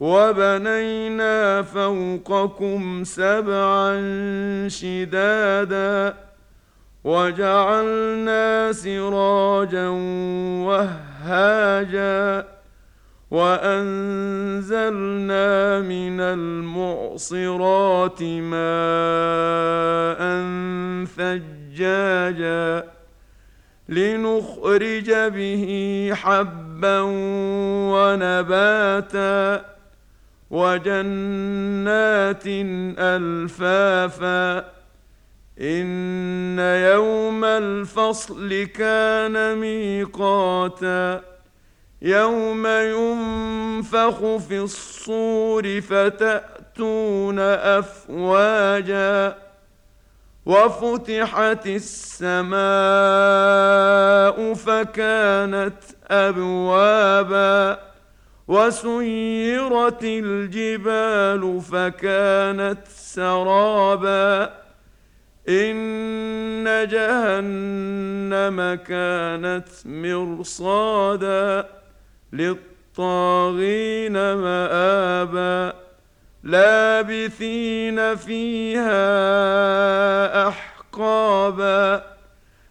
وبنينا فوقكم سبعا شدادا وجعلنا سراجا وهاجا وأنزلنا من المعصرات ماء ثجاجا لنخرج به حبا ونباتا وجنات ألفافا إن يوم الفصل كان ميقاتا يوم ينفخ في الصور فتأتون أفواجا وفتحت السماء فكانت أبوابا وسيرت الجبال فكانت سرابا. إن جهنم كانت مرصادا للطاغين مآبا. لابثين فيها أحقابا.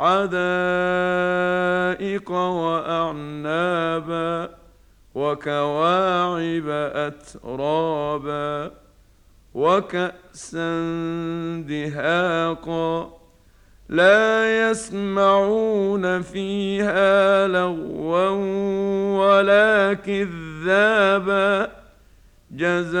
حدائق وأعنابا وكواعب أترابا وكأسا دهاقا لا يسمعون فيها لغوا ولا كذابا جزاء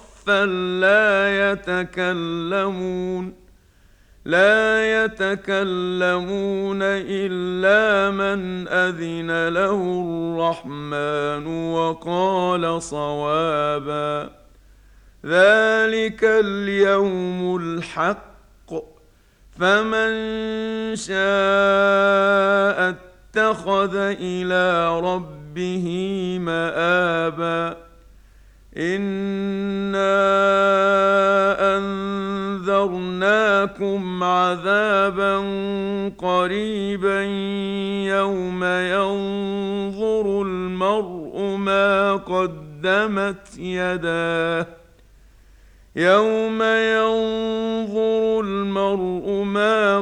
لا يتكلمون لا يتكلمون إلا من أذن له الرحمن وقال صوابا. ذلك اليوم الحق فمن شاء اتخذ إلى ربه مآبا. انا انذرناكم عذابا قريبا يوم ينظر المرء ما قدمت يداه يوم ينظر المرء ما